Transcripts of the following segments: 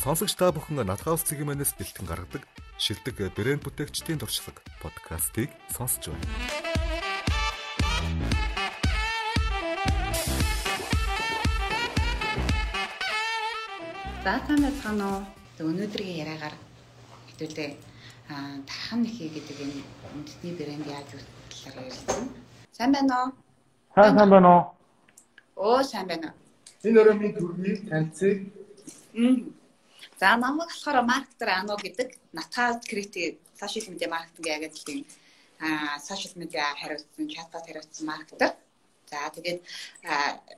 Сонсогч та бүхэн Надхаус цэгийн бэлтгэн гаргадаг шилдэг брэнд бүтээгчдийн туршлага подкастыг сонсож байна. За сайн байцгаана уу? Өнөөдрийн яриагаар хэдүүлээ тахан нэхий гэдэг энэ үндэсний брэнд яаж үүсгэлээр ярьсан. Сайн байна уу? Сайн сайн байна уу? Оо сайн байна. Энэ өрөөний төрний танилцыг За намайг болохоор маркетер Ано гэдэг Натал Креатив сошиал медиа маркетинг агентлагийн аа сошиал медиа хариуцсан чатбот хариуцсан маркетер. За тэгээд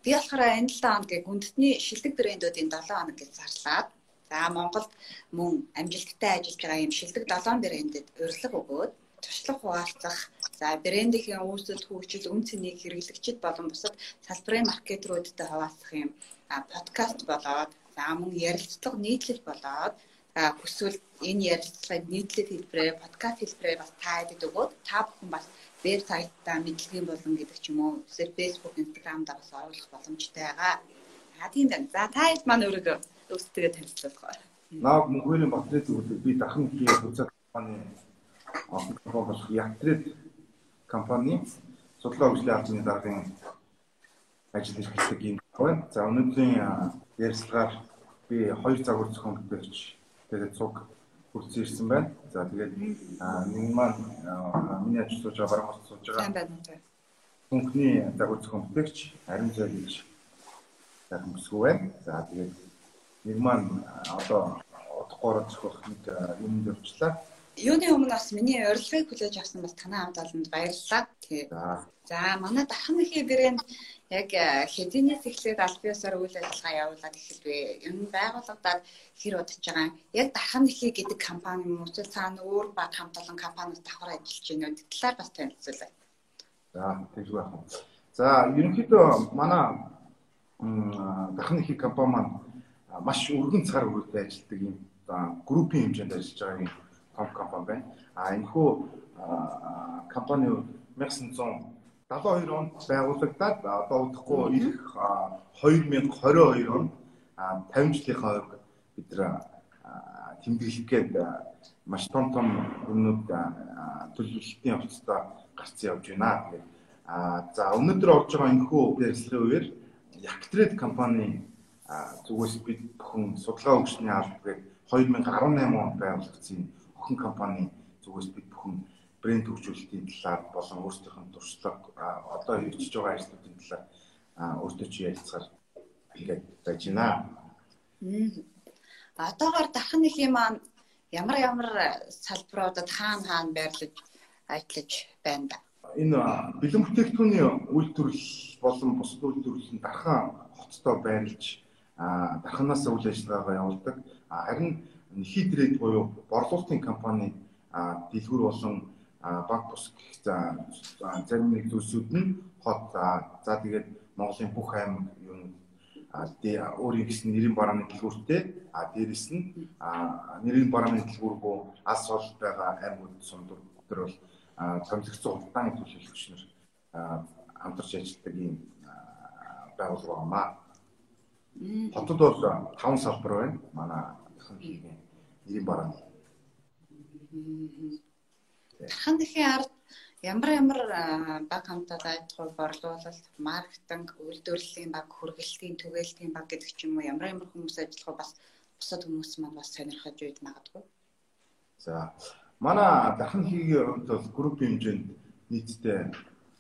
би болохоор энэ 7 хоногийн гүндтний шилдэг брэндүүдийн 7 хоног гэж зарлаад за Монголд мөн амжилттай ажиллаж байгаа юм шилдэг 7 брэндэд урилга өгөөд туршлага хуваалцах, за брэндийн үүсэл хөгжил, үн цэнийг хэрэглэгчид болон бусад салбарын маркетеруудтай хуваалцах юм подкаст болоод За мөн ярилцлага нийтлэл болоод хүсвэл энэ ярилцлагыг нийтлэл хэлбэрээр подкаст хэлбэрээр бас та хэд өгөөд та бүхэн бас вебсайтаа мэдлэгийн болон гэдэг ч юм уу эсвэл Facebook, Instagram-даа бас оруулах боломжтой байгаа. За тийм байна. За та хэд маань өөрийгөө өөрсдөө танилцуулах. Наад мөнгөний батны зөвлөд би дахин хийх үзэг компани олон компани болох Ятред компани судлаа хөгжлийн албаны даргын ажил эрхлдэг юм байна. За өнөөдрийн ярилцлагаар би хоёр загвар зохион бүтээлч тэгээд цуг хүрсэн ирсэн байна. За тэгээд нэг маань миний ажил сууж байгаа хот сууж байгаа. Хүнхний загвар зохион бүтээлч Арим зай гэж сайхан бүсгүй байна. За тэгээд нэг маань одоо удахгүй зохиох нэг юмд явчлаа. Юуны өмнө бас миний урилгыг хүлээж авсан бас танай хамт олонд баярлалаа. Тэгээд за манай дахин их брэнд яг э, хэдийнээс эхлээд аль биесээр үйл ажиллагаа явуулаад эхэлвэ. Ер нь байгууллагад хэр удаж байгаа. Яг нэхий гэдэг компани юм уу? Цаана өөр баг хамт олон компаниуд давхар ажиллаж байна үү? Талаар бас танилцуулъя. За, тэгж байна. За, ерөнхийдөө манай нэхий компани маань маш өргөн цаг үргэлжлээд ажилладаг юм группийн хэмжээнд ажиллаж байгаа юм том компани байна. А энэ хүү компани 1900 72 онд байгуулагдаад одоо удахгүй ирэх 2022 онд 50 жилийнхаа хувьд бид нэр тэмдэглэх гээд маш том том өмнөд төлөвлөлтийн хувцастай гарцсан явж байна. Тэгээд за өнөөдөр орж байгаа энэхүү ярилцлагын үеэр Яктред компани зүгээс бид бүхэн судалгаа өгчний алба гээд 2018 онд байгуулагдсан охин компани зүгээс бид бүхэн брэнд хөгжүүлэлтийн талаар болон өөрсдийнх нь туршлага одоо хэрэгжиж байгаа ажлуудын талаар өөртөө чи ярилцахаар ингээд байж байна. Одоогоор дахин нэг юм маань ямар ямар салбаруудад хаана хаана байрлаж ажиллаж байна да. Энэ бэлэн бүтээгдэхүүний үйлдвэрлэл болон бусад үйлдвэрлэл нь дархан хоттой байрлаж дарханаас үйл ажиллагаагаа явуулдаг. Харин хийдрээд буюу борлуулалтын компани дэлгүүр болон баг бус гэх за зарим нэг зүйлсүүд нь хот за тэгээд Монголын бүх аймаг юм өөрийн гэсэн нэрийн барааны дэлгүүртэй а дээрэс нь нэрийн барааны дэлгүүргөө алс ол байгаа аймагуд сумдур төр бол томилогцсон улдааны төлөөлөгч нар хамтарч ажилладаг юм байгууллага байна. Хотод бол 5 салбар байна. Манай хийгийн нэрийн барааны Дархан дэлхийн ард ямар ямар баг хамтад ажиллах борлуулалт, маркетинг, үйлдвэрлэлийн баг, хүргэлтийн, түгээлтийн баг гэдэг ч юм уу ямар ямар хүмүүс ажиллах бас бусад хүмүүс маань бас сонирхож үйд магадгүй. За манай дархан хийгийн хувьд бол группийн хэмжээнд нийтдээ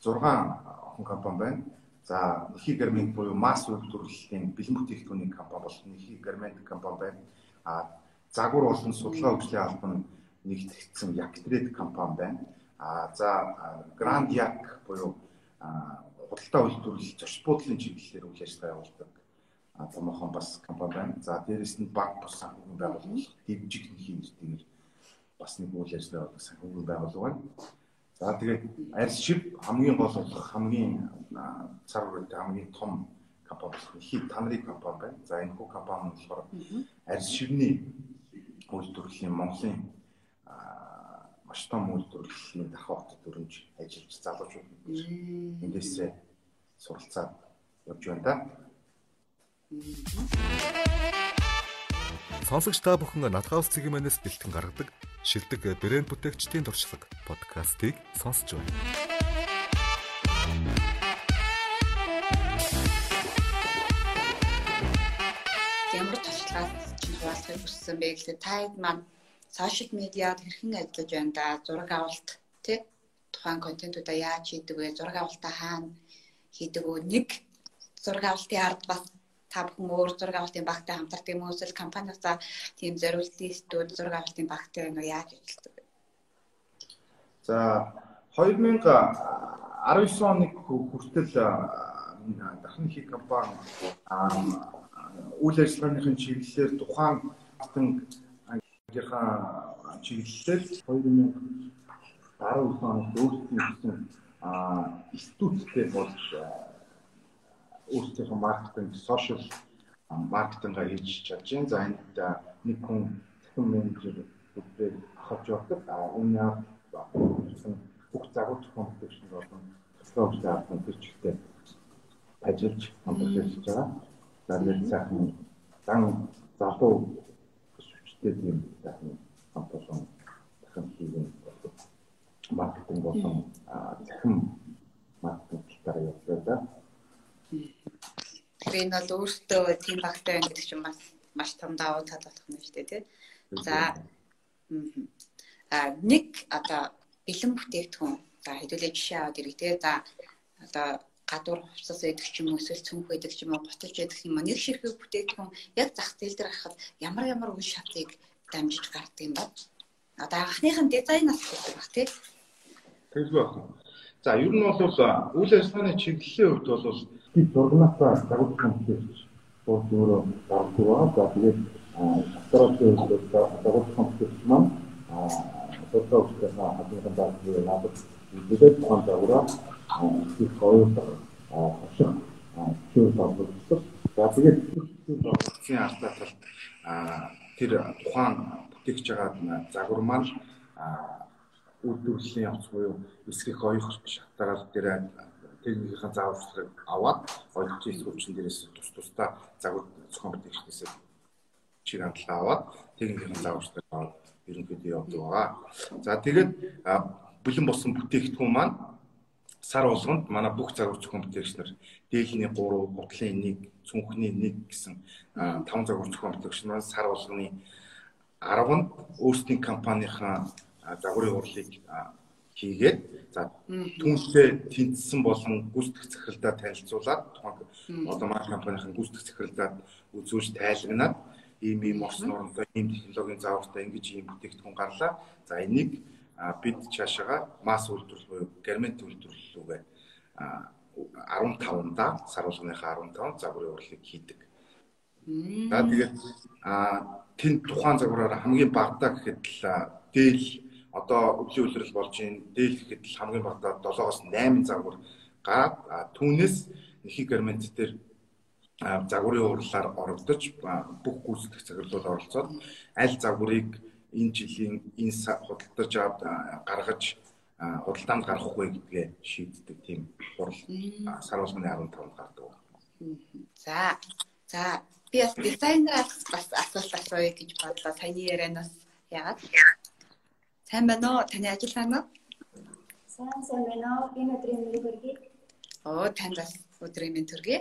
6 охин компани байна. За нэхий гармент буюу масс үйлдвэрлэлийн бэлэн бүтээгдэхүүний компани бол нэхий гармент компани байна. А загвар болон судалгаа хөгжлийн албан нэгтгэгдсэн Yaktrade компани байна. А за Grand Yak буюу худалдаа үйлдвэрлэл зочд буудлын чиглэлээр үйл ажиллагаа явуулдаг томоохон бас компани байна. За дээрэс нь банк бус санхүүгийн байгууллага дэвжиг нэхийн нэртэйгээр бас нэг үйл ажиллагаа явуулдаг санхүүгийн байгууллага байна. За тэгээд арьс шив хамгийн гол болох хамгийн цар хүрээтэй хамгийн том компани болох хит танры компани байна. За энэ хүү компани нь болохоор арьс шивний үйлдвэрлэлийн Монголын маш том үйлдвэрлэлийн дахин хотод өрнж ажиллаж залуучууд эндээсээ суралцаад явж байна да. Сонсогч та бүхэн Надхаус цэгийн манаас бэлтгэн гаргадаг шилдэг брэнд бүтээгчдийн туршлага подкастыг сонсож байна. Ямар туршлагаас чинь хуваалцахыг хүссэн бэ гэхлээр та хэд маань сошиал медиад хэрхэн ажиллаж байна да? Зураг авалт тий тухайн контентуудаа яаж хийдэг вэ? Зураг авалтаа хаана хийдэг вэ? Нэг зураг авалтын ард бас та бүхэн өөр зураг авалтын багтай хамтардаг юм уу? Эсвэл компаниасаа тийм зориултын студ зураг авалтын багтай байна уу? Яаж ажилладаг? Вэ? За 2019 оны хүртэл дахин их компани үйл ажиллагааныхын чиглэлээр тухайн ангийнхаа чиглэлээр 2019 онд өөрсдийн гэсэн институттэй болж өөрсдийнхөө маркетинг, сошиал маркетингаа хийж чадж байна. За энд нэг хүн захин менежер бүгдээ авч явдаг. А үүний ард бүх загвар зохион бүтээлчд болон төсөөлөлт авсан төчтэй ажиллаж хамтарч ажиллаж байгаа. Нэг сайхан дан залуу хүчтэй тийм сайхан хамтарсан дахин хийгэн маркетинг болон захин маркетинг талаар явуулдаг да. Тэгэхээр энэ бол өөртөө тийм багтай байна гэдэг чинь бас маш том давуу тал болох юм шүү дээ тий. За а нэг одоо бэлэн бүтээгдэхүүн за хэдүүлээ жишээ аваад ирэх тий. За одоо гадуур хувцас байдаг ч юм уу эсвэл цүнх байдаг ч юм уу готож байдаг юм нэг ширхэг бүтээгдэхүүн яг зах зээл дээр харахад ямар ямар үе шатыг дамжиж гардаг юм ба. Одоо анхныхын дизайнаас гэдэг баг тий. Тэгвэл байна. За ер нь бол үйл ажиллагааны чиглэлийн хувьд бол би зургнасаа дагуулсан хэлж бол өөрөө дагуулгаа. За тэгээд дотороо дагуулсан хэлж маань дотороо үстэйгээ хадгалсан дагуулгаа надад тухайн дагуулгаа их гоёлоо ашиг чигээр дагуулсан. За тэгээд дагуулсан артаа тал тэр тухайн бүтээгч байгаа загвар маань үйлдвэрлэлийн явц буюу эсрэг оёх шатаагаар дээр техникийн зааварчлагыг аваад ойлгож хүчин дээрээс тус тусдаа загвар зохион бүтээгчдээс чиг хандлага аваад техникийн зааварчлагыг аваад ерөнхийдөө явдаг байгаа. За тэгээд бэлэн болсон бүтээгдэхүүн маань сар болгонд манай бүх загвар зохион бүтээгч нар дээлний 3, гутлын 1, цүнхний 1 гэсэн 5 загвар зохион бүтээгч нар сар болгоны 10-нд өөрсдийн компанийнхаа загварын урлыг хийгээд за түншлээ тэнцсэн болон гүйцэтгэх захиралдаа танилцуулаад одоо маань компанийн гүйцэтгэх захиралдаа үзүүлж тайлагнаад ийм ийм орсон оронтой ийм технологийн заавартай ингэж ийм бүтээгдэхүүн гарлаа. За энийг бид цаашаага масс үйлдвэрлэл буюу гармент үйлдвэрлэл рүүгээ 15-нда сар болгоныхаа 15 загварын урлыг хийдэг. За тэгээд тэнд тухайн загвараар хамгийн багадаа гэхэд л дээл одоо өвлийн үлрэл болж ийн дээл гэхэд л хамгийн багадаа 7-оос 8 загвар гараад түүнээс нэхий гармент дээр загварын уурлаар орогдож бүх гүйцэтгэх цаглууд оролцоод аль загварыг энэ жилийн энэ худалдаж аваад гаргаж худалдаанд гаргах вэ гэдгээ шийддэг тийм хурал сар болгоны 15-нд гардаг. За. За би бас дизайнераас бас асуулт асууя гэж бодлоо. Саяны ярианаас яагаад? Сайн байна уу? Таны ажил сайн уу? Сайн сайн байна уу? Энэ өдрийн мэнд төргий. Оо, танд бас өдрийн мэнд төргий.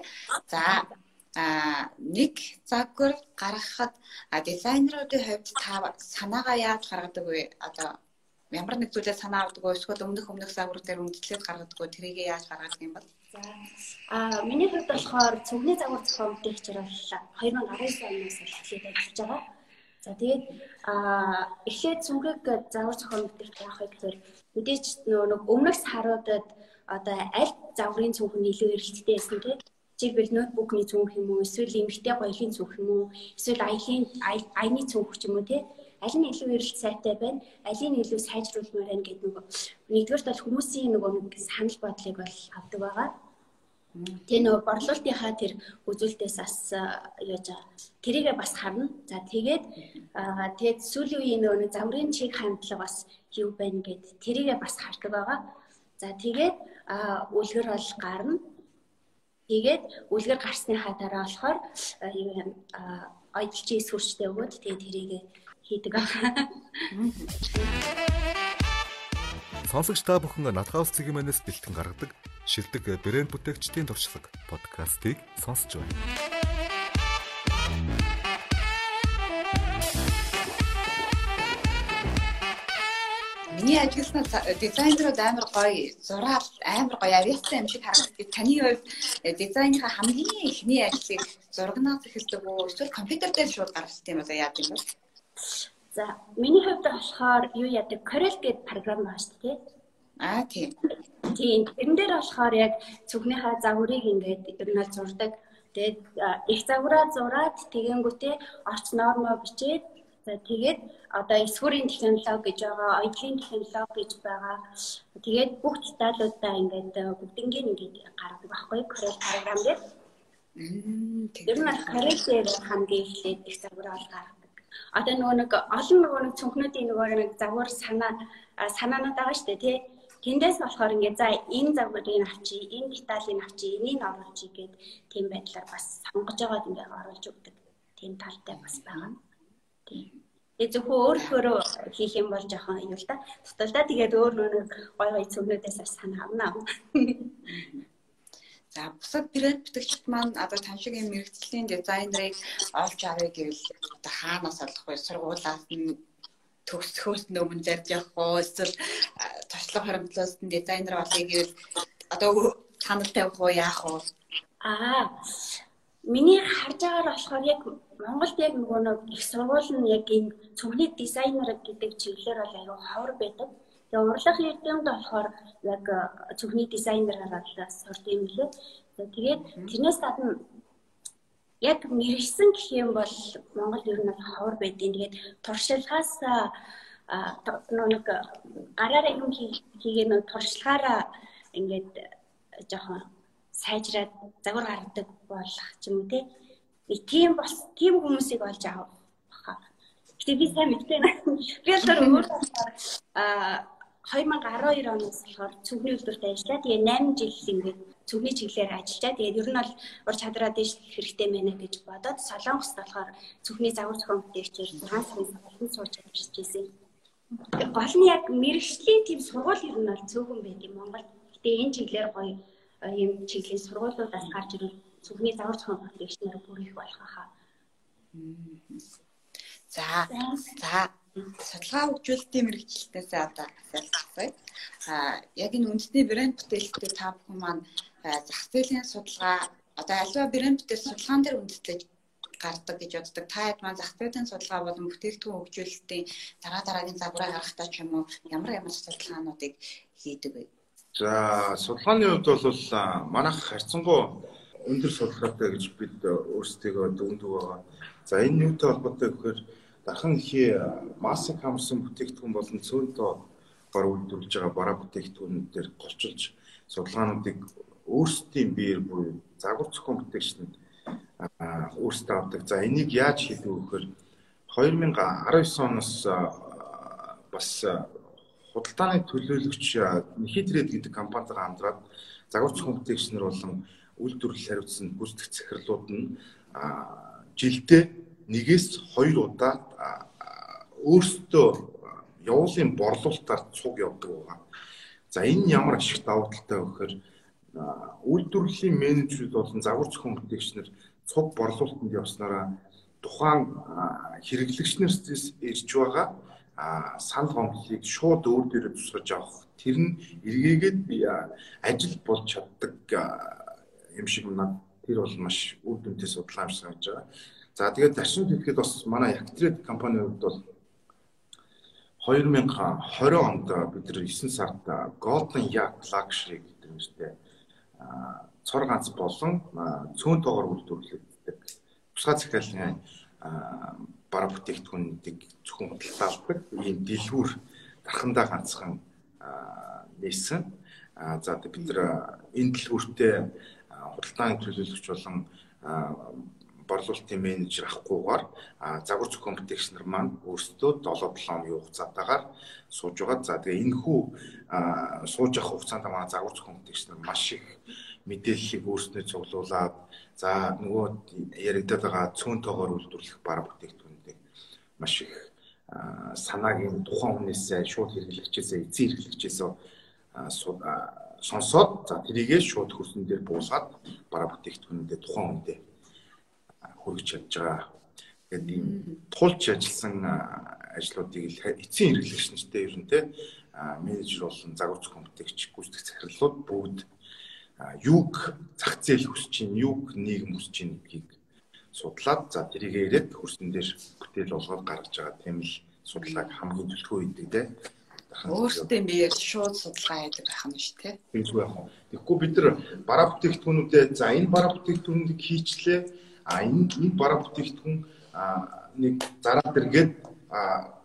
За, а нэг загвар гаргахад дизайнеруудын хувьд та санаагаа яаж гаргадаг вэ? Одоо ямар нэг зүйлээ санаа авдаг вэ? Эсвэл өмнөх өмнөх загвар дээр үндэслээд гаргадаг вэ? Тэрийг яаж гаргадаг юм бол? За. А миний хувьд болохоор цүнхний загвар зохион бүтээгчээр бол 2019 оноос эхлээд ажиллаж байгаа. За тэгээд аа эхлээд цүнхэг загвар зохион бүтээх яах вэ гэхээр мэдээч нэг өмнөх саруудад одоо аль загварын цүнх нь илүү эрэлттэй байсан тийм жишээлбэл ноутбукны цүнх юм уу эсвэл эмгтэй гоёлын цүнх юм уу эсвэл аялын аяны цүнх ч юм уу тийм аль нь илүү эрэлт сайтай байна алийг нь илүү сайжруулмаар байна гэдэг нөгөө нэгдүгээрт бол хүмүүсийн нөгөө санал бодлыг бол авдаг байгаа Тэгээ нөгөө борлуулалтынхаа тэр үзүүлэлтээс бас яаж тэрийгээ бас харна. За тэгээд тэгээд сүүлийн үеийн нөгөө замрын чиг хандлага бас юу байна гэд тэрийгээ бас хардаг байгаа. За тэгээд үлгэр бол гарна. Тэгээд үлгэр гарсныхаа дараа болохоор юу аялчийн сүрчтэй өгөөд тэгээд тэрийг хийдэг аа. Сонсогч та бүхэн Натхаус цэгийн манаас бэлтгэн гаргадаг шилдэг брэнд бүтээгчдийн туршлага подкастыг сонсож байна. Миний ажилласан дизайнерууд амар гоё зураад амар гоё авиацсан юм шиг харагддаг. Таны хувьд э, дизайныхаа хамгийн эхний ажлыг зурагнаас эхэлдэг үү? Эсвэл компьютер дээр шууд гаргасан юм уу? Яа гэм бэ? За, миний хувьд болохоор юу яадаг? Corel гэдэг програм байна шүү дээ. Аа тийм. Тийм. Тэрэн дээр болохоор яг цүгнийхаа загварыг ингээд ер нь л зурдаг. Тэгээд их загвараа зураад тэгэнгүүтээ орц нормоо бичээд За тэгээд одоо эсвэрийн технологи гэж байгаа, оюутны технологи гэж байгаа. Тэгээд бүх деталуудаа ингээд бүгднийг ингээд гаргадаг байхгүй Corel програм дээр. Тэр нь Corel-ээр хамгийн эхлээд их загвараа ол гаргадаг. Одоо нөгөө нэг олон нөгөө нэг цүнхнүүдийн нөгөө нэг загвар санаа санаанууд байгаа шүү дээ тий. Тэндээс болохоор ингээд за энэ загварыг авчи, энэ деталийг авчи, энийг оруулъя гэд тийм байдлаар бас сонгож байгаад ингээд оруулж өгдөг. Тийм талтай бас байгаа. Тийм. Тэгээ зөвхөн өөрөөрөө хийх юм бол жоохон юу л да. Туталдаа тэгээд өөр өөр гой гой цөмнүүдээс санаа авна. За бусад брэнд бүтээгчд маань одоо тань шиг юм мэрэгжлийн дизайнерыг олж авъя гэвэл одоо хаанаас олох вэ? Сургуулаас нь төгсөхөөс өмнө зарж явах уу? Эсвэл туршлага харамтлаас нь дизайнер болъё гэвэл одоо санал тавих уу яах уу? Аа миний харж байгаагаар болохоор яг Монголд яг нөгөө нэг их сургууль нь яг энэ цөмний дизайнер гэдэг чиглэлээр бол аюу ховор байдаг. Тэгээ урлагийн эрдэмтэд болохоор яг цөмний дизайнераар сурд юм лээ. Тэгээд тэрнээс гадна яг мэрэгсэн гэх юм бол Монгол ер нь ховор байдیں۔ Тэгээд туршлагаас нэг гараараа юм хийгээ нэг туршлагаараа ингээд жоохон сайжраад загвар гаргадаг болох ч юм уу те тийм бас тийм хүмүүсийг олж авах баха. Гэтэ би сайн мэдтэй байна. Би л өөр аа 2012 оноос болохоор цүгний үйлдвэрт ажиллаа. Тэгээ 8 жил ингээд цүгний чиглэлээр ажиллаа. Тэгээд ер нь бол ур чадраа дэш хэрэгтэй байна гэж бодоод Солонгост болохоор цүгний загвар зохион бүтээгчээр 6 сарын сарын сууж ажиллаж байсан. Гол нь яг мэрэгчлийн тийм сургууль ер нь бол цөөхөн байд юм Монгол. Гэтэ энэ чиглэлээр гоё ийм чиглэлийн сургуулиудаас гарч ирвэл цүгний загвар зохион бүтээгчнэр бүр их болох хаа. За за судалгаа хөгжүүлэлтийн мэрэгчлэлтээс одоо асуултаа. А яг энэ үндэсний брэнд бүтээлчдээ та бүхэн маань зах зээлийн судалгаа одоо альва брэнд бүтээл судалгаан дээр үндэслэж гардаг гэж боддог. Та хэд маань зах зээлийн судалгаа болон бүтээгдэхүүн хөгжүүлэлтийн дараа дараагийн загвараа гаргахтаа ч юм уу ямар ямар судалгаануудыг хийдэг вэ? За судалгааны хувьд бол манайх харьцангуй өндөр судалгаатай гэж бид өөрсдөө дүндэг байгаа. За энэ юутай холбоотой гэхээр дархан ихий массыг хамарсан бүтээгдэхүүн болон цөөнтөө гар үйлдвэрлэж байгаа бараа бүтээгдэхүүнүүдээр голчилж судалгаануудыг өөрсдийн биеэр буюу загвар зохион бүтээгчдэнд өөрсдөө авдаг. За энийг яаж хийдэг вэ гэхээр 2019 оноос бас худалдааны төлөөлөгч Нихитред гэдэг компанитайгаа хамтраад загвар зохион бүтээгчнэр болон үйлдвэрлэл хариуцсан гүйцэтгэх захирлууд нь жилдээ нэгээс хоёр удаа өөрсдөө явуулын борлуулалтаар цуг явдаг байгаа. За энэ ямар ашиг давуу талтай вэ гэхээр үйлдвэрлэлийн менежерүүд болон загвар зохион бүтээгчнэр цуг борлуулалтанд явснараа тухайн хэрэглэгчнэрээс ирж байгаа санал гомдлыг шууд өөр дээрээ тусгаж авах тэр нь эргээгээд ажил болж чаддаг юм шиг над тэр бол маш үр дүнтэй судалгаа юм санаж байгаа. За тэгээд зарчим хэлэхэд бас манай Yaktrade компанийн хувьд бол 2020 онд бид нар 9 сард Golden Yak Luxury гэдэг нэртэй цор ганц болон цөөн тоогоор үйлдвэрлэдэг тусгай захиалгын бараа бүтээгдэхүүнүүдийг зөвхөн худалдаалдаг ийм дэлгүүр дархандаа ганцхан нээсэн. За бид нар энэ дэлгүүртээ худалдааны төлөөлөгч болон борлуулалтын менежер авахгүйгээр загвар зохион бүтээгч нар маань өөрсдөө 7-7 хоногийн хугацаатаагаар сууж байгаа. За тэгээ энэ хүү сууж явах хугацаанд манай загвар зохион бүтээгч нар маш их мэдээллийг өөрснөө цуглуулад за нөгөө яригдаад байгаа цөөн тоогоор үйлдвэрлэх бараа бүтээгдэхүүнүүдийг маш их санааг юм тухайн хүнээсээ шууд хэрэглэгчээсээ эзэн хэрэглэгчээсээ сонсоод за тэрийгээ шууд хөрсөн дээр буусгаад бараа бүтээгдэхүүнүүдээ тухайн хүндээ хүргэж чадж байгаа. Тэгээд ийм тулч ажилласан ажлуудыг эцсийн хэрэглэгчнэртэй ер нь те менежер болон загвар зохион бүтээгч гүйцэтгэх захирлууд бүгд юуг зах зээл хүсэж чинь юуг нийгэм хүсэж чинь гэдгийг судлаад за тэрийг ирээд хөрсөн дээр бүтээл болгоод гаргаж байгаа тийм л судалгааг хамгийн төлөвлөгөө хийдэг те өөртөө биеэр шууд судалгаа хийдэг байх юм шүү те тэггүй яах вэ тэгэхгүй бид нар бараа бүтээгдэхүүнүүдээ за энэ бараа бүтээгдэхүүнийг хийчлээ. А энэ энэ бараа бүтээгдэхүүн нэг зараа дэргээд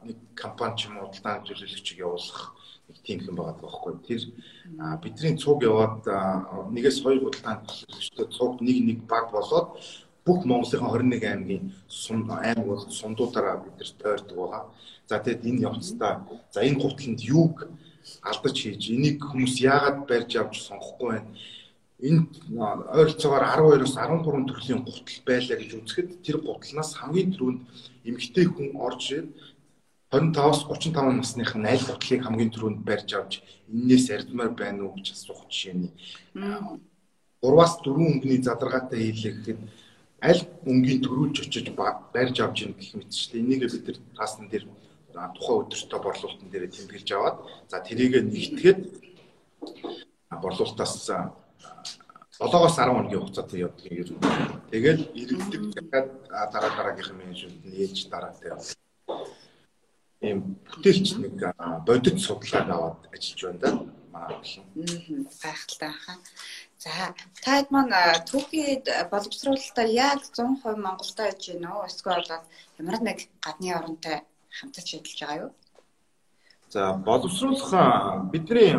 нэг компани ч юм уу удаан төлөөлөгчийг явуулах нэг тийм хэм байгаа байхгүй. Тэр бидний цуг яваад нэгээс хоёр удаан төлөөлөгчтэй цуг нэг нэг баг болоод бүх Монголын 21 аймгийн аймаг бол сундуудаараа бид нар тойрдог байгаа. За тэгэд энэ явцдаа за энэ гутланд юуг алдаж хийж энийг хүмүүс яагаад барьж авч сонгохгүй байна? Энд ойролцоогоор 12-оос 13 төрлийн гутал байлаа гэж үзэхэд тэр гутлнаас хамгийн түрүүнд эмэгтэй хүн орж ирээд 25-аас 35 насных нь аль гутлыг хамгийн түрүүнд барьж авч энээс ардмаар байна уу? гэж асуух жишээний. 3-аас 4 өнгөний задаргаатай хийлээ гэхэд аль өнгийн төрүүлж очиж барьж авч ийн гэх мэтчлээ энийг бид нар таасна дээр тухайн өдөртөө борлуулалтын дээр тэмдэглэж аваад за тэрийг нэгтгэхэд борлуулалтаас 7-оос 10 хоногийн хугацаатай явдаг юм. Тэгэл иргэдэг дахиад дараа дараагийнх менежмент нь ээж дараа тэр ийм бүтээлч нэг бодит судалгааг аваад ажиллаж байна да манай болон. Гайхалтай хаа. За таад маань түүхийд боловсруулалтаар яг 100% Монголдо аж гин үү? Эсвэл ямар нэг гадны оронтой хамтарч ажиллаж байгаа юу? За боловсруулах бидний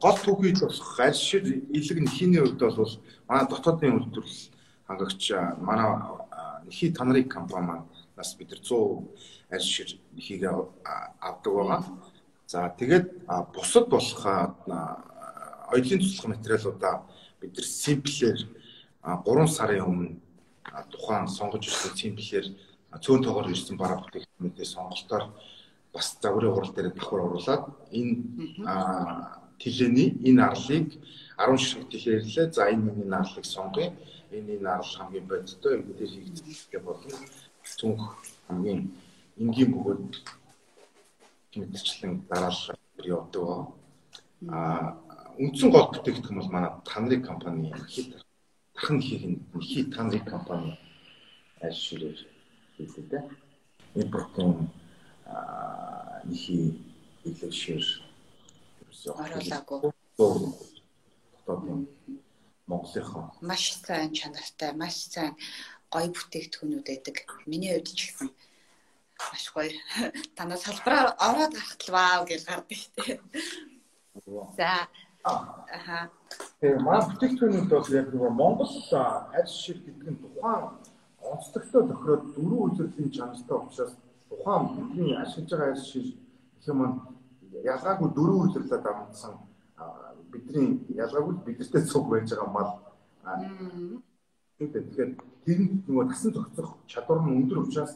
гол түүхийд болох аль шир илэг нэхийний хувьд бол манай дотоодын үйлдвэрлэл хангагч манай нэхий танарыг компани маань нас бид нар 100 аль шир нэхийг авдаг байгаа. За тэгээд бусад болох оёлын туслах материалуудаа бид нар симплээр 3 сарын өмнө тухайн сонгож ирсэн симплээр цөөн тоогоор ирсэн бараа бүтээгдэхүүнүүдээ сонголтоор бас загварын хурал дээр давхар оруулаад энэ тэлэний энэ арлыг 10 ширхэг тэлээрлээ. За энэ миний арлыг сонгоё. Энэ энэ арал хамгийн бодиттой юм дээр хийгдэх болно. Цүнх хамгийн энгийн бөгөөд мэдчлэн дараалал явдаг ба. А үндсэн гол бүтээгдэхүүн бол манай танрыг компани хит тахан хийх нь хит танрыг компани ашиглаж хийдэг. Импортын а нэхий илэг шир оруулаагүй. Дотоод Монголынхоо маш сайн чанартай, маш сайн гоё бүтээгдэхүүнүүд байдаг. Миний хувьд ч гэсэн маш гоё. Танаа салбараар ороод гарахт л вау гэж гардаг тий. За аха. Тэгээ манай бүтээгдэхүүнүүд бол яг нөгөө Монгол аль шиг гэдэг нь тухайн онцлогтой тохироод дөрвөн үйлрлийн чанартай учраас тухайн бидний ашиглаж байгаа аль шиг гэх юм ялгаагүй дөрвөн үйлрлээ дамжсан бидний ялгаагүй бидэртэй цуг байж байгаа мал Тэгэхээр тэр нөгөө тасан зохицох чадвар нь өндөр учраас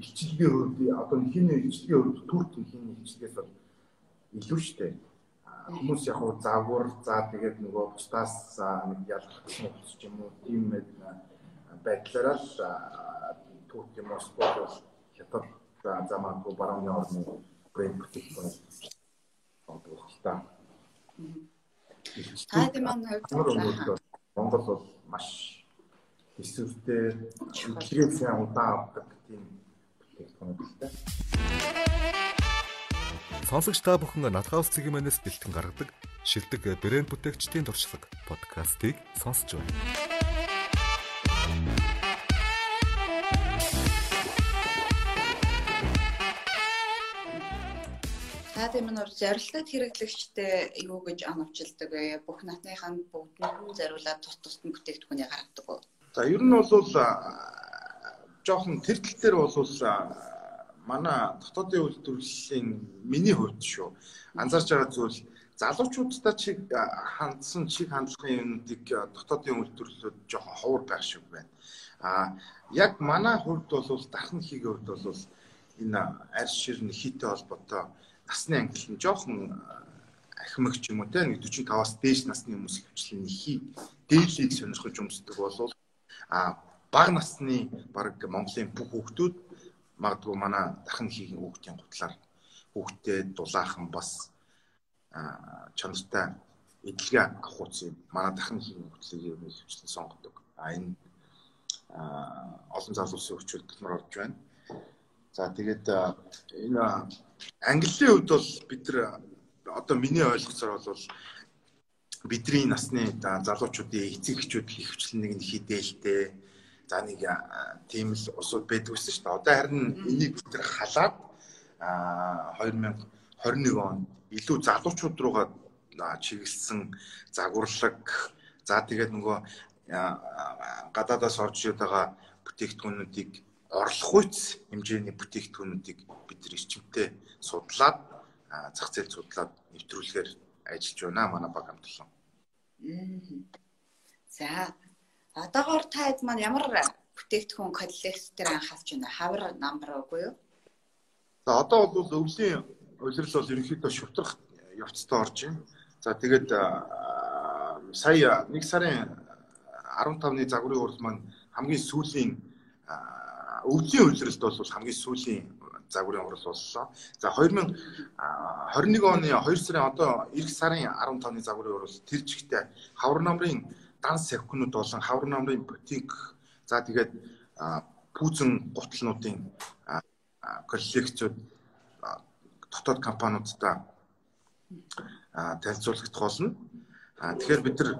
илчилгээ хувьд одоо хин илчилгээ хувьд турк хин илчилгээс бол илүү штэ. Хүмүүс яг хуу загвар за тэгээд нөгөө бусдаас нэг ялгах гэсэн ч юм уу тийм байдлаараа л турк юм уу спорт бол хятад замаагүй баруун орны брэнд бүтээгдэхүүн болдог л та. Та тийм маань Монгол бол маш эсвэртэй чиглэлээ сайн удаан авдаг тийм бүтээгдэхүүнүүд л дээ. Сонсогч та бүхэн Надхаус цэгийн бэлтгэн гаргадаг шилдэг брэнд бүтээгчдийн туршлага подкастыг сонсож байна. Та тийм нь зорилтод хэрэглэгчтэй юу гэж оновчилдаг вэ? Бүх натныхаа бүгд нь зориулаад тус тусдан бүтээгдэхүүнийг гаргадаг уу? За ер нь бол жоохон тэр тал дээр бол манай дотоодын үйлдвэрлэлийн миний хувьд шүү анзаарч байгаа зүйл залуучуудтай чиг хандсан чиг хандлагын юмнуудыг дотоодын үйлдвэрлэлүүд жоохон ховор байх шиг байна. А яг манай хувьд бол дархан хийгээ хувьд бол энэ арьс ширн хийтэй холбоотой насны ангил нь жоохон ахимагч юм уу те 45-аас дээш насны хүмүүс хвчлэн хий дээлийг сонирхож өмсдөг болвол а бага насны баг Монголын бүх хүүхдүүд магадгүй манай дахин хийгийн хүүхдийн гутлаар хүүхдэд дулаахан бас чанартай эдлэгээ авах утсан манай дахин хийгийн хүүхдлийг хвчлэн сонгодог. А энэ олон залуусын хүчилтмөр орж байна. За тэгээд энэ английн хувьд бол бид нар одоо миний ойлгосоор бол бидний насны залуучуудын эцэг эхчүүд хөвчлэн нэг нь хідээлтэй за нэг тийм л усуд байдаг гэсэн шүү дээ. Одоо харин энийг нар халаад 2021 онд илүү залуучууд руугаа чиглэсэн загварлаг за тэгээд нөгөө гадаадаас орж ирээд байгаа бүтээгдэхүүнүүдийг орлох үйц хэмжээний бүтээгдэхүүнүүдийг бид нар эрчимтэй судлаад зах зээл судлаад нэвтрүүлэхээр ажиллаж байна манай баг хамтлан. За одоогоор та хэд маань ямар бүтээгдэхүүн коллекц дээр анхаарч байна? Хавар намбар үгүй юу? За одоо бол өвлийн улирал бол ерөнхийдөө шүтрах явцтай орж байна. За тэгээд сая нэг сарын 15-ны загварын урал маань хамгийн сүүлийн өвлийн улиралд бол хамгийн сүүлийн загварын урал боллоо. За 2021 оны 2 сарын одоо эх сарын 15-ны загварын урал тэр жигтэй хавар намрын дан савхнууд болон хавар намрын ботик за тэгээд пүүзэн гутлнуудын коллекцүүд дотоод компаниудтай танилцуулагдах болно. Тэгэхээр бид нар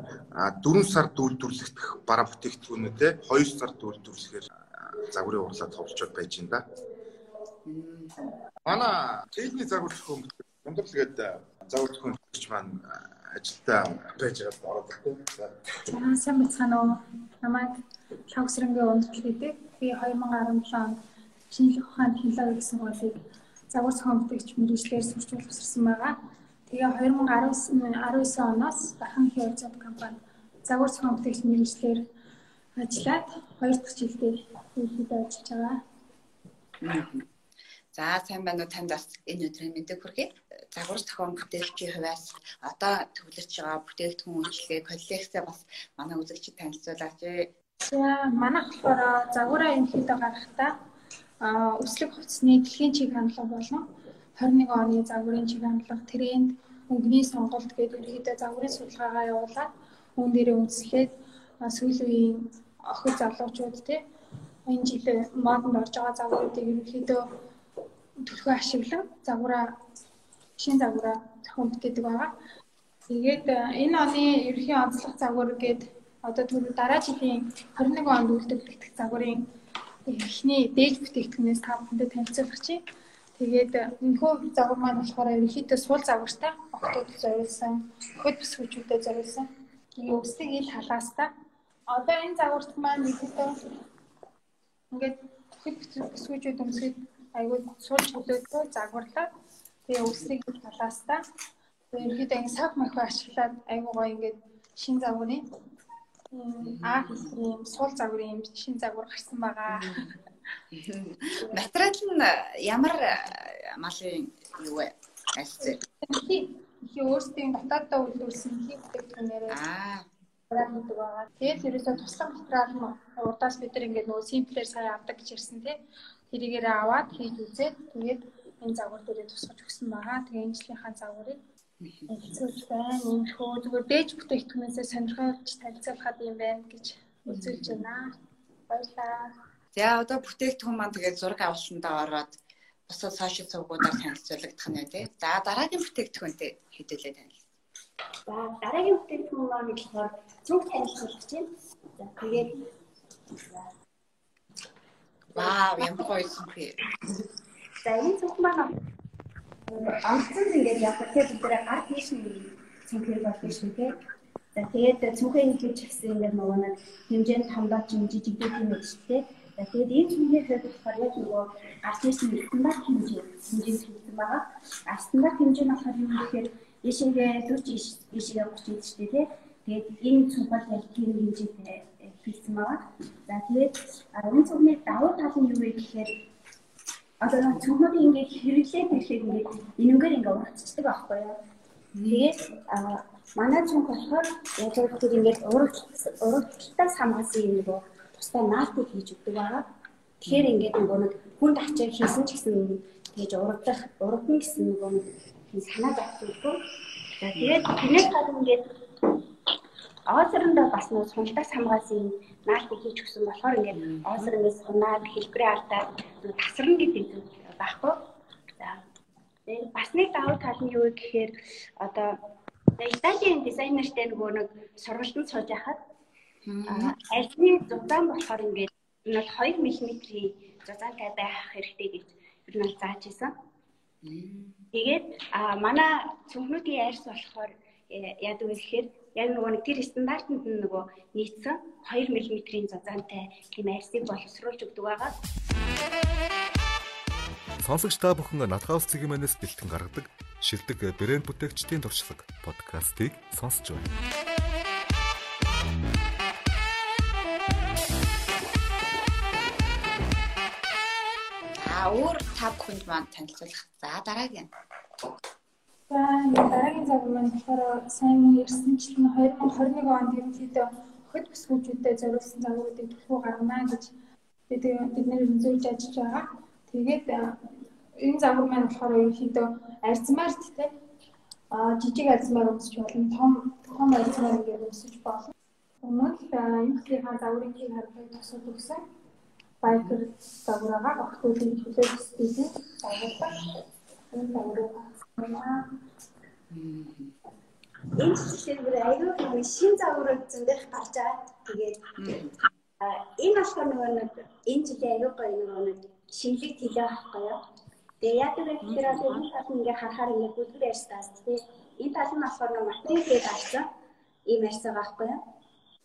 4 сар дүүлдвэрлэх бараа бүтээгдэхүүнүүдээ 2 сар дүүлдвэрлэхээр загварын урлаад товлчод байж байна да. Манай техник загвар зөвхөн өндөрлөгээд загвар зөвхөн гэж маань ажилдаа байж байгаа ороод байна. За сайн бацгаана уу. Намайг Лавсрынгийн ундрал гэдэг. Би 2017 онд шинжлэх ухааны технологи гэсэн хуулийг загвар зохион бүтээгч мэрэгчлэр сурч боловсрсан байгаа. Тэгээ 2019 19 оноос дахин хязгаар компани загвар зохион бүтээгч мэрэгчлэр ажиллаад хоёр дахь жилдээ үйлдэл ажиллаж байгаа. За сайн байна уу танд бас энэ өдрийн мэдээг хүргэе. Загвар зохион бүтээлчийн хувьас одоо төвлөрч байгаа бүтээгдэхүүн үйлчлэгээ коллекцээ бас манай үзэгчид танилцуулаач. За манайх болохоор загвараа ерөнхийдөө гаргахдаа өслөг хувцсны дэлхийн чиг хандлага болон 21 оны загварын чиг хандлага тренд өнгөний сонголт гэдэг ерөнхийдөө загварын судалгаагаа явуулаад үүн дээрээ үндэслээд сүүлийн үеийн охид залуучууд тий энэ жил модонд орж байгаа загваруудыг ерөнхийдөө төлхөө ашиглан загвараа шин загвараа зохион бүтээдэг байгаа. Тэгээд энэ оны ерөнхий онцлог загвар гэдэг одоо түрүү дараа жилийн 21 онд үйлдвэрлэгдэх загварын эхний дээж бүтээгдэхүүнээс та бүхэндээ танилцуулах чинь. Тэгээд энэхүү загвар маань болохоор ерөнхийдөө суул загвартай октод зориулсан, хөд бүсгүүчүүдэд зориулсан. Тэгээ өсөлтийг ил халаастай. Одоо энэ загварт маань ерөнхийдөө ингээд хөд бүсгүүчүүд өмсөд айгүй суул чөлөөтэй загварлаа. Тэгээ өсөлтийг ил халаастай. Тэгээ ерөнхийдөө ингэ сав махи ашиглаад айгүй гоё ингээд шин загварын аа ийм суул загварын юм шин загвар гарсан байгаа. Материал нь ямар малын юу вэ? Альцээ. Их өөрсдийн дотооддоо үйлдвэрлэсэн хийх бүтээгдэхүүнээрээ аа гэдэг байгаа. Тэгээд ерөөсөө туслах материал нь урдаас бид нар ингээд нөгөө симплэр сая авдаг гэж ярьсан тий. Тэрийгээр аваад хийж үзээд тэгээд энэ загвар дээрээ тусгаж өгсөн байгаа. Тэгээ энэ жилийнхаа загварыг хэлцүүлж байна. Иймэрхүү зүгээр дээж бүтээгдэхүүнээсээ сонирхолж танилцуулахад юм байна гэж үзүүлж байна. Баярлалаа. За одоо бүтээгдэхүүн маань тэгээд зураг авалтандаа ороод бусад сошиал сувгуудаар танилцуулагдах нь тий. За дараагийн бүтээгдэхүүнтэй хэдүүлээ танил. За дараагийн бүтээгдэхүүн маань болохоор цүнх танилцуулах чинь. За тэгээд Вау, ямар гоё юм бэ. За энэ цүнх маань онцгой ингээд яг тэгэхээр бид нэр гар тийш нэг цүнхэр болно шүү тий. За тэгээд цүнхээ хийж гэсэн ингээд нөгөө нэг хэмжээнд хамдаа ч жижиг дүү юм шүү тий. За тэгээд энэ цүнхээ болохоор яг нөгөө гар тийш нэг стандарт хэмжээ хэмжээ хийсэн байгаа. А стандарт хэмжээ нь болохоор юу гэхээр Ийшээгээ лүч ийш явж идэж штэ тий. Тэгээд энэ цугал яг тийм хэмжээтэй хийсэн байгаа. За тэгээд энэ цугны давуу тал нь юу вэ гэхээр одоо цугнуудын ингээд хэрэглээд ирэхэд ингээд энэнгээр ингээд урагцдаг байхгүй юу? Тэгээд манай цуг болохоор яг тэр ингээд урагч урагчлалтаас хамгаалсан юм нөгөө тусдаа наалтыг хийж өгдөг байгаа. Тэгэхээр ингээд нөгөө нэг хүнд ачаа хийсэн ч гэсэн тэгж урагдах урагдана гэсэн нөгөө санаа зовчихгүй. За тэгээд тэрнээс гадна ингээд Оозрандаа бас нөө сунлаас хамгаалсан наалтыг хийж өгсөн болохоор ингээд оозрангээс сунаад хэлбэрээ алдаад тасрна гэдэг зүйл байхгүй. За. Тэгээд бас нэг давуу тал нь юу гэхээр одоо Италийн дизайнертэй нөгөө нэг сургалтанд сууж байхад альны зузаан болохоор ингээд энэ бол 2 мм-ийн зузаантай байх хэрэгтэй гэж ер нь зааж исэн. Тэгээд а манай цүнхнүүдийн арьс болохоор яадаг вэ гэхээр яг нөгөө нэг тэр стандартанд нь нөгөө нийцсэн 2 мм-ийн зузаантай тийм арьсыг боловсруулж өгдөг байгаа. Сонсогч та бүхэн Натгаус цэгийн манаас бэлтгэн гаргадаг шилдэг брэнд бүтээгчдийн туршлага подкастыг сонсож байна. А өөр та бүхэнд маань танилцуулах. За дараагийн. Дараагийн цаг маань болохоор сайн мөн ирсэнчлэн 2021 онд ерөнхийдөө хот бүсгүүчүүдэд зориулсан загваруудыг төлхөө гаргана гэж бид бид нэр зөвлөж ажиллаж байгаа. Тэгээд энэ загвар маань болохоор ерөнхийдөө арзмаарт те а жижиг арзмаар өмсөж болно. Том том арзмаар ингээд өмсөж болно. Өмнө л энэ хийнхаа загварыг харахад тусад өгсөн. Байкер загвараа огтуудын төлөө стилийн загвар. Энэ загварыг Энэ жишээлбэл аюул нэг шин загвар зөндөх гарч байгаа. Тэгээд энэ болохоор нөгөө нэг энэ жилийн аюул гоё нөгөө нэг шинэлэг төлөө авахгүй юу? Тэгээ яг л тэгэхээр энэ тал ингээ харахаар ингээ бүлгэр ярьстаас тий. Энэ тал нь болохоор нөгөө материалээ гарсан ийм ярьсан байхгүй юу?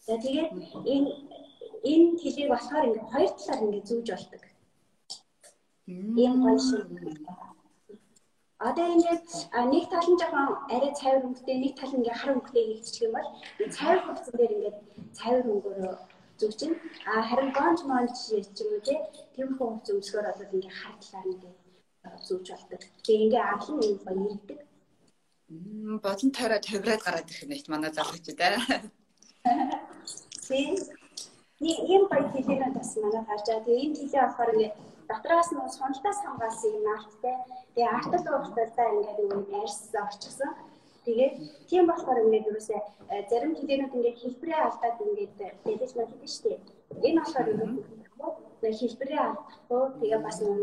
За тэгээд энэ энэ төлийг болохоор ингээ хоёр талаар ингээ зүүж болдог. Ийм гоё шиг. Одоо ингээд нэг тал нь жоохон арай цайвар өнгөтэй, нэг тал нь ингээ хар өнгөтэй хийчих юм бол энэ цайвар хувцсан дээр ингээд цайвар өнгөөр зүг чинь а харин гонж монж ч юм уу тийм хувц өмсгөр болоод ингээ хар талаар ингээ зүгж болдог. Тэгээ ингээ анхны нэг баяр ирдэг. Бодон тойроо тавираад гараад ирэх юм байна манай залгууч дээ. Тийм. Нэг юм баяр хэлээр бас манай гарч байгаа. Тэгээ энэ хэлээ болохоор ингээ дотроос нь сонлтоос хамгаалсан юм аарттай. Тэгээ артал уурталтаа ингээд нэг арьс орчихсон. Тэгээд тийм болохоор ингээд юусаа зарим хэлэнүүд ингээд хэлбэрээ алдаад ингээд дэлгэж мэл гэдэг шүү дээ. Энэ болохоор нэг хэлбэрээ алдахгүй тэгээ бас нэг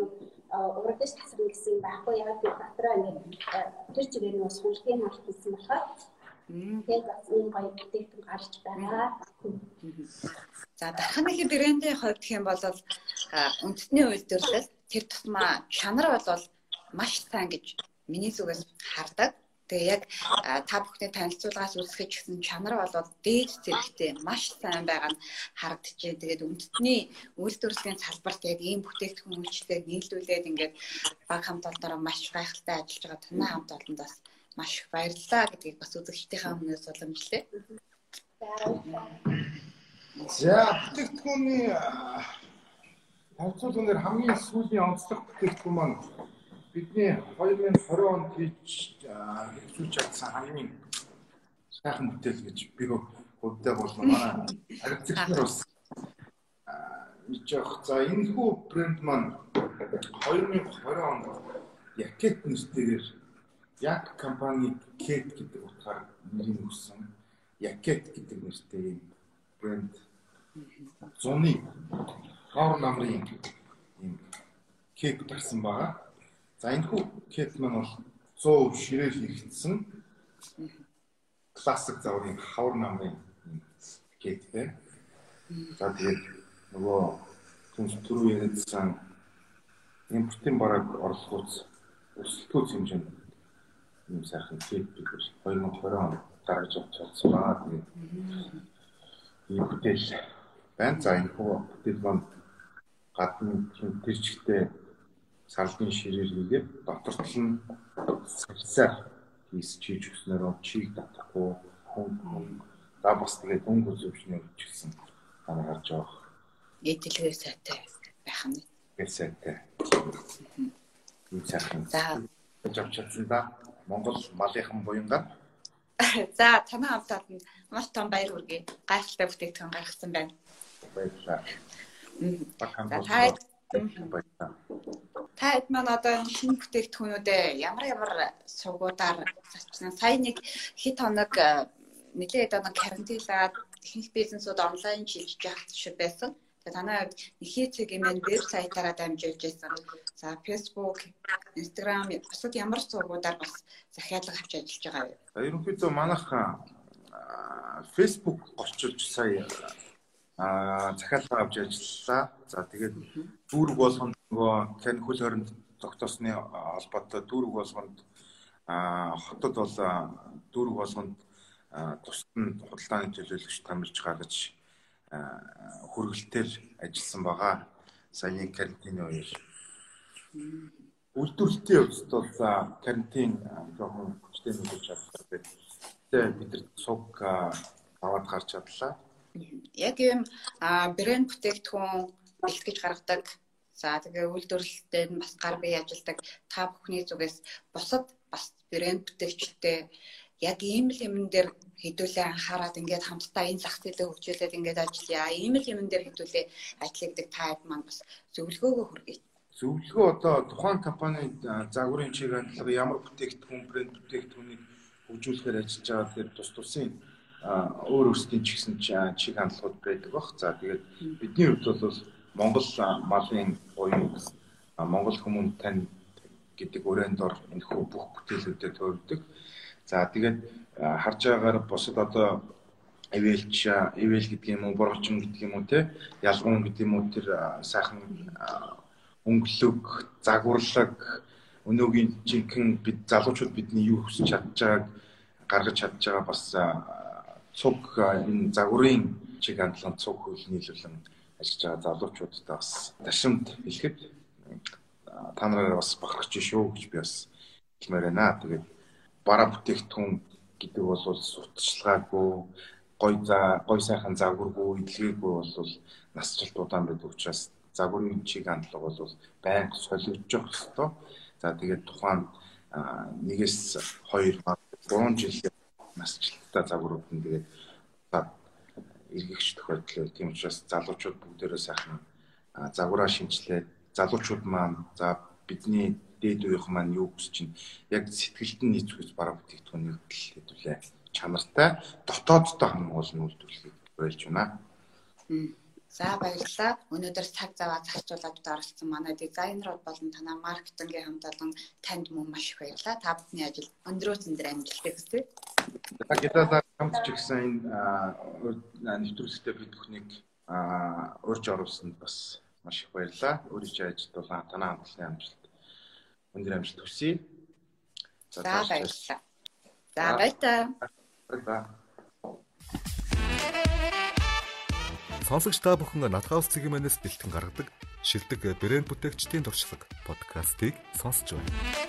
урагш тасрна гэсэн юм байхгүй яг би дотроо ингээд тэр чигээр нэг сунлтын алт хийсэн болохоор тэгээд бас энэ гоё бүтээгдэхүүн гарч байгаа. За дарханы брэндийн хувьд юм бол үндэсний үйлдвэрлэл тэр тусмаа чанар бол маш сайн гэж миний зүгээс хардаг. Тэгээ яг та бүхний танилцуулгаас үзэхэд гэсэн чанар бол дээд зэрэгтэй маш сайн байгаа нь харагдчихэ. Тэгээд үндэсний үйлдвэрлэлийн салбарт яг ийм бүтээгдэхүүн үйлчлэгийг нийлүүлээд ингээд баг хамт олноор маш гайхалтай ажиллаж байгаа танай хамт олонд бас маш их баярлалаа гэдгийг бас үзэгчдийнхээ өмнөөс уламжлаа. За бүтээгдэхүүний танилцуулгын хамгийн сүүлийн онцлог бүтээгдэхүүн маань бидний 2020 онд хийж хэрэгжүүлж чадсан хамгийн сайхан бүтээл гэж би хувьдаа бол манай харилцагчнаар бас хийж явах. За энэ хүү брэнд маань 2020 онд Якет нэртэйгээр Яг компани Кет гэдэг утгаар нэрийг өгсөн. Якет гэдэг нэртэй брэнд зуны хавар намрын юм кек тарсан байгаа. За энэ хүү кек маань бол 100% ширээ хийгдсэн классик заврын хавар намрын кек те. За тэгээд нөгөө түнс түрүү ярьсан импортын бараг орлогоц өсөлтөө хэмжээнд юм сайхан кек бид 2020 онд гаргаж авчихсан байгаа. Тэгээд ийм бүтээл байна. За энэ хүү бүтээл маань гадна тэр чигтээ салбын ширээр хийгээд дотор тал нь сарсаар хийс чийж өгснөөр чийг татахгүй хүн за бас тэгээд өнгө үзвчний үчилсэн танаа гарч байгаа. Нийтлэгээ сайтай байх нь. Сайтай. Ийм сайхан. За авч чадсан да. Монгол малынхан буянгаар За танай хамтаад нь маш том баяр хүргэе. Гайхалтай бүтээгдэхүүн гаргасан байна. баярлалаа. Мм. Баг За хамт та баярлалаа. та хэд маань одоо энэ шинэ бүтээгдэхүүнүүдээ ямар ямар сувгуудаар зочноо сая нэг хэд хоног э, нэлээд одоо карантинлаад ихэнх бизнесүүд онлайн шилжиж явах шиг байсан. Танай хувьд ихээ цэг юм веб сайтаараа дамжуулж байсан. За Facebook, Instagram бусад ямар сувгуудаар бас захиалга авч ажиллаж байгаа вэ? За ерөнхийдөө манайх Facebook голчилж сая аа захиалга авч ажиллалаа. За тэгээд дүүрэг болгонд нөгөө тань хөл хоринд тогтоосны холбоотой дүүрэг болгонд хотод бол дүүрэг болгонд тусад худалдааны төлөөлөгч тамирч гаргаж хүргэлтээр ажилласан байгаа. Саяны карантины үеэр үйлдвэрлэлтийн хувьд бол карантин жоохон хүчтэй нөлөөлж чадлаа. Тэгээд бид нар цуг аа, аваад гарч чадлаа. Яг юм брэнд бүтээгдэхүүн бэлтгэж гаргадаг. За тэгээ үйлдвэрлэлтэй бас гар бие ажилдаг та бүхний зүгээс бусад бас брэнд бүтээгчтэй яг ийм л юмн дээр хэдүүлээ анхаарал ингээд хамтдаа энэ зах зээлээ хөгжүүлээд ингээд ажиллая. Ийм л юмн дээр хэдүүлээ ажилладаг та хэд маань бас зөвлөгөөгөө хүргэе. Зөвлөгөө одоо тухайн компани а, загварын чиг хандлага ямар бүтээгдэхүүн брэнд бүтээгдэхүүнийг хөгжүүлэхээр ажиллаж байгаа тэр тус тусын өөр өөрсдийн ч гэсэн чиг хандлагууд байдаг бах. За тэгээд бидний хувьд бол Монгол малын буюу Монгол хүмүүнд тань гэдэг өрөөнд ор энэхүү бүх бүтээлүүдэд төвлөдөг. За тэгээд харж байгаагаар бусад одоо ивэлч а, ивэл гэдэг юм уу, бургачин гэдэг юм уу те ялгуун гэдэг юм уу тэр сайхан өнгөлөг, загварлаг, өнөөгийн жинхэнэ бид залуучууд бидний юу хүсэж чадж байгааг гаргаж чадж байгаа бас цуг энэ загварын чиг хандлагын цуг хөл нийлүүлэн ажиллаж байгаа залуучуудтай бас ташимд хэлэхэд та нараар бас бахархаж шүү гэж би бас хэлмээр байна. Тэгээд бараа бүтээгдэхүүн гэдэг бол сурталчилгаагүй гой за гой сайхан загваргүй идэлгээгүй бол насжилт удаан байдаг учраас загварын чиг хандлага бол байнга солигдож явах хэрэгтэй. За тэгээд тухайн нэгээс 2 3 жил насжилттай загварууд нь тэгээд эргэгч тохиолдол. Тийм учраас залуучууд бүгдээрээ сайхан загвараа шинжилээд залуучууд маань за бидний дээд үеийнх маань юу хүсэж чинь яг сэтгэлд нь нийцвэж бараа бүтээгдэхүүнийг л хэдүүлээ чанартай дотоодтой хамгуул нь үйлдвэрлэхийг уриалж байна. За баярлалаа. Өнөөдөр цаг зав зарцуулаад оролцсон манай дизайнерууд болон танаа маркетингийн хамт олон танд мөн маш их баярлалаа. Та бүхний ажил өндрөө зэндөр амжилттай хүсье. За гитараар хамт ч гэсэн энэ нэвтрүүлэгтээ бид бүхнийг урьж оруулсанд бас маш их баярлалаа. Өөрийн ажилд бол танаа хамтлагын амжилт өндөр амжилт хүсье. За баярлалаа. За баярлалаа. баярлалаа. Сонсогч та бүхэн Натгаус цэгийн манаас бэлтгэн гаргадаг шилдэг брэнд бүтээгчдийн туршлага подкастыг сонсч байна.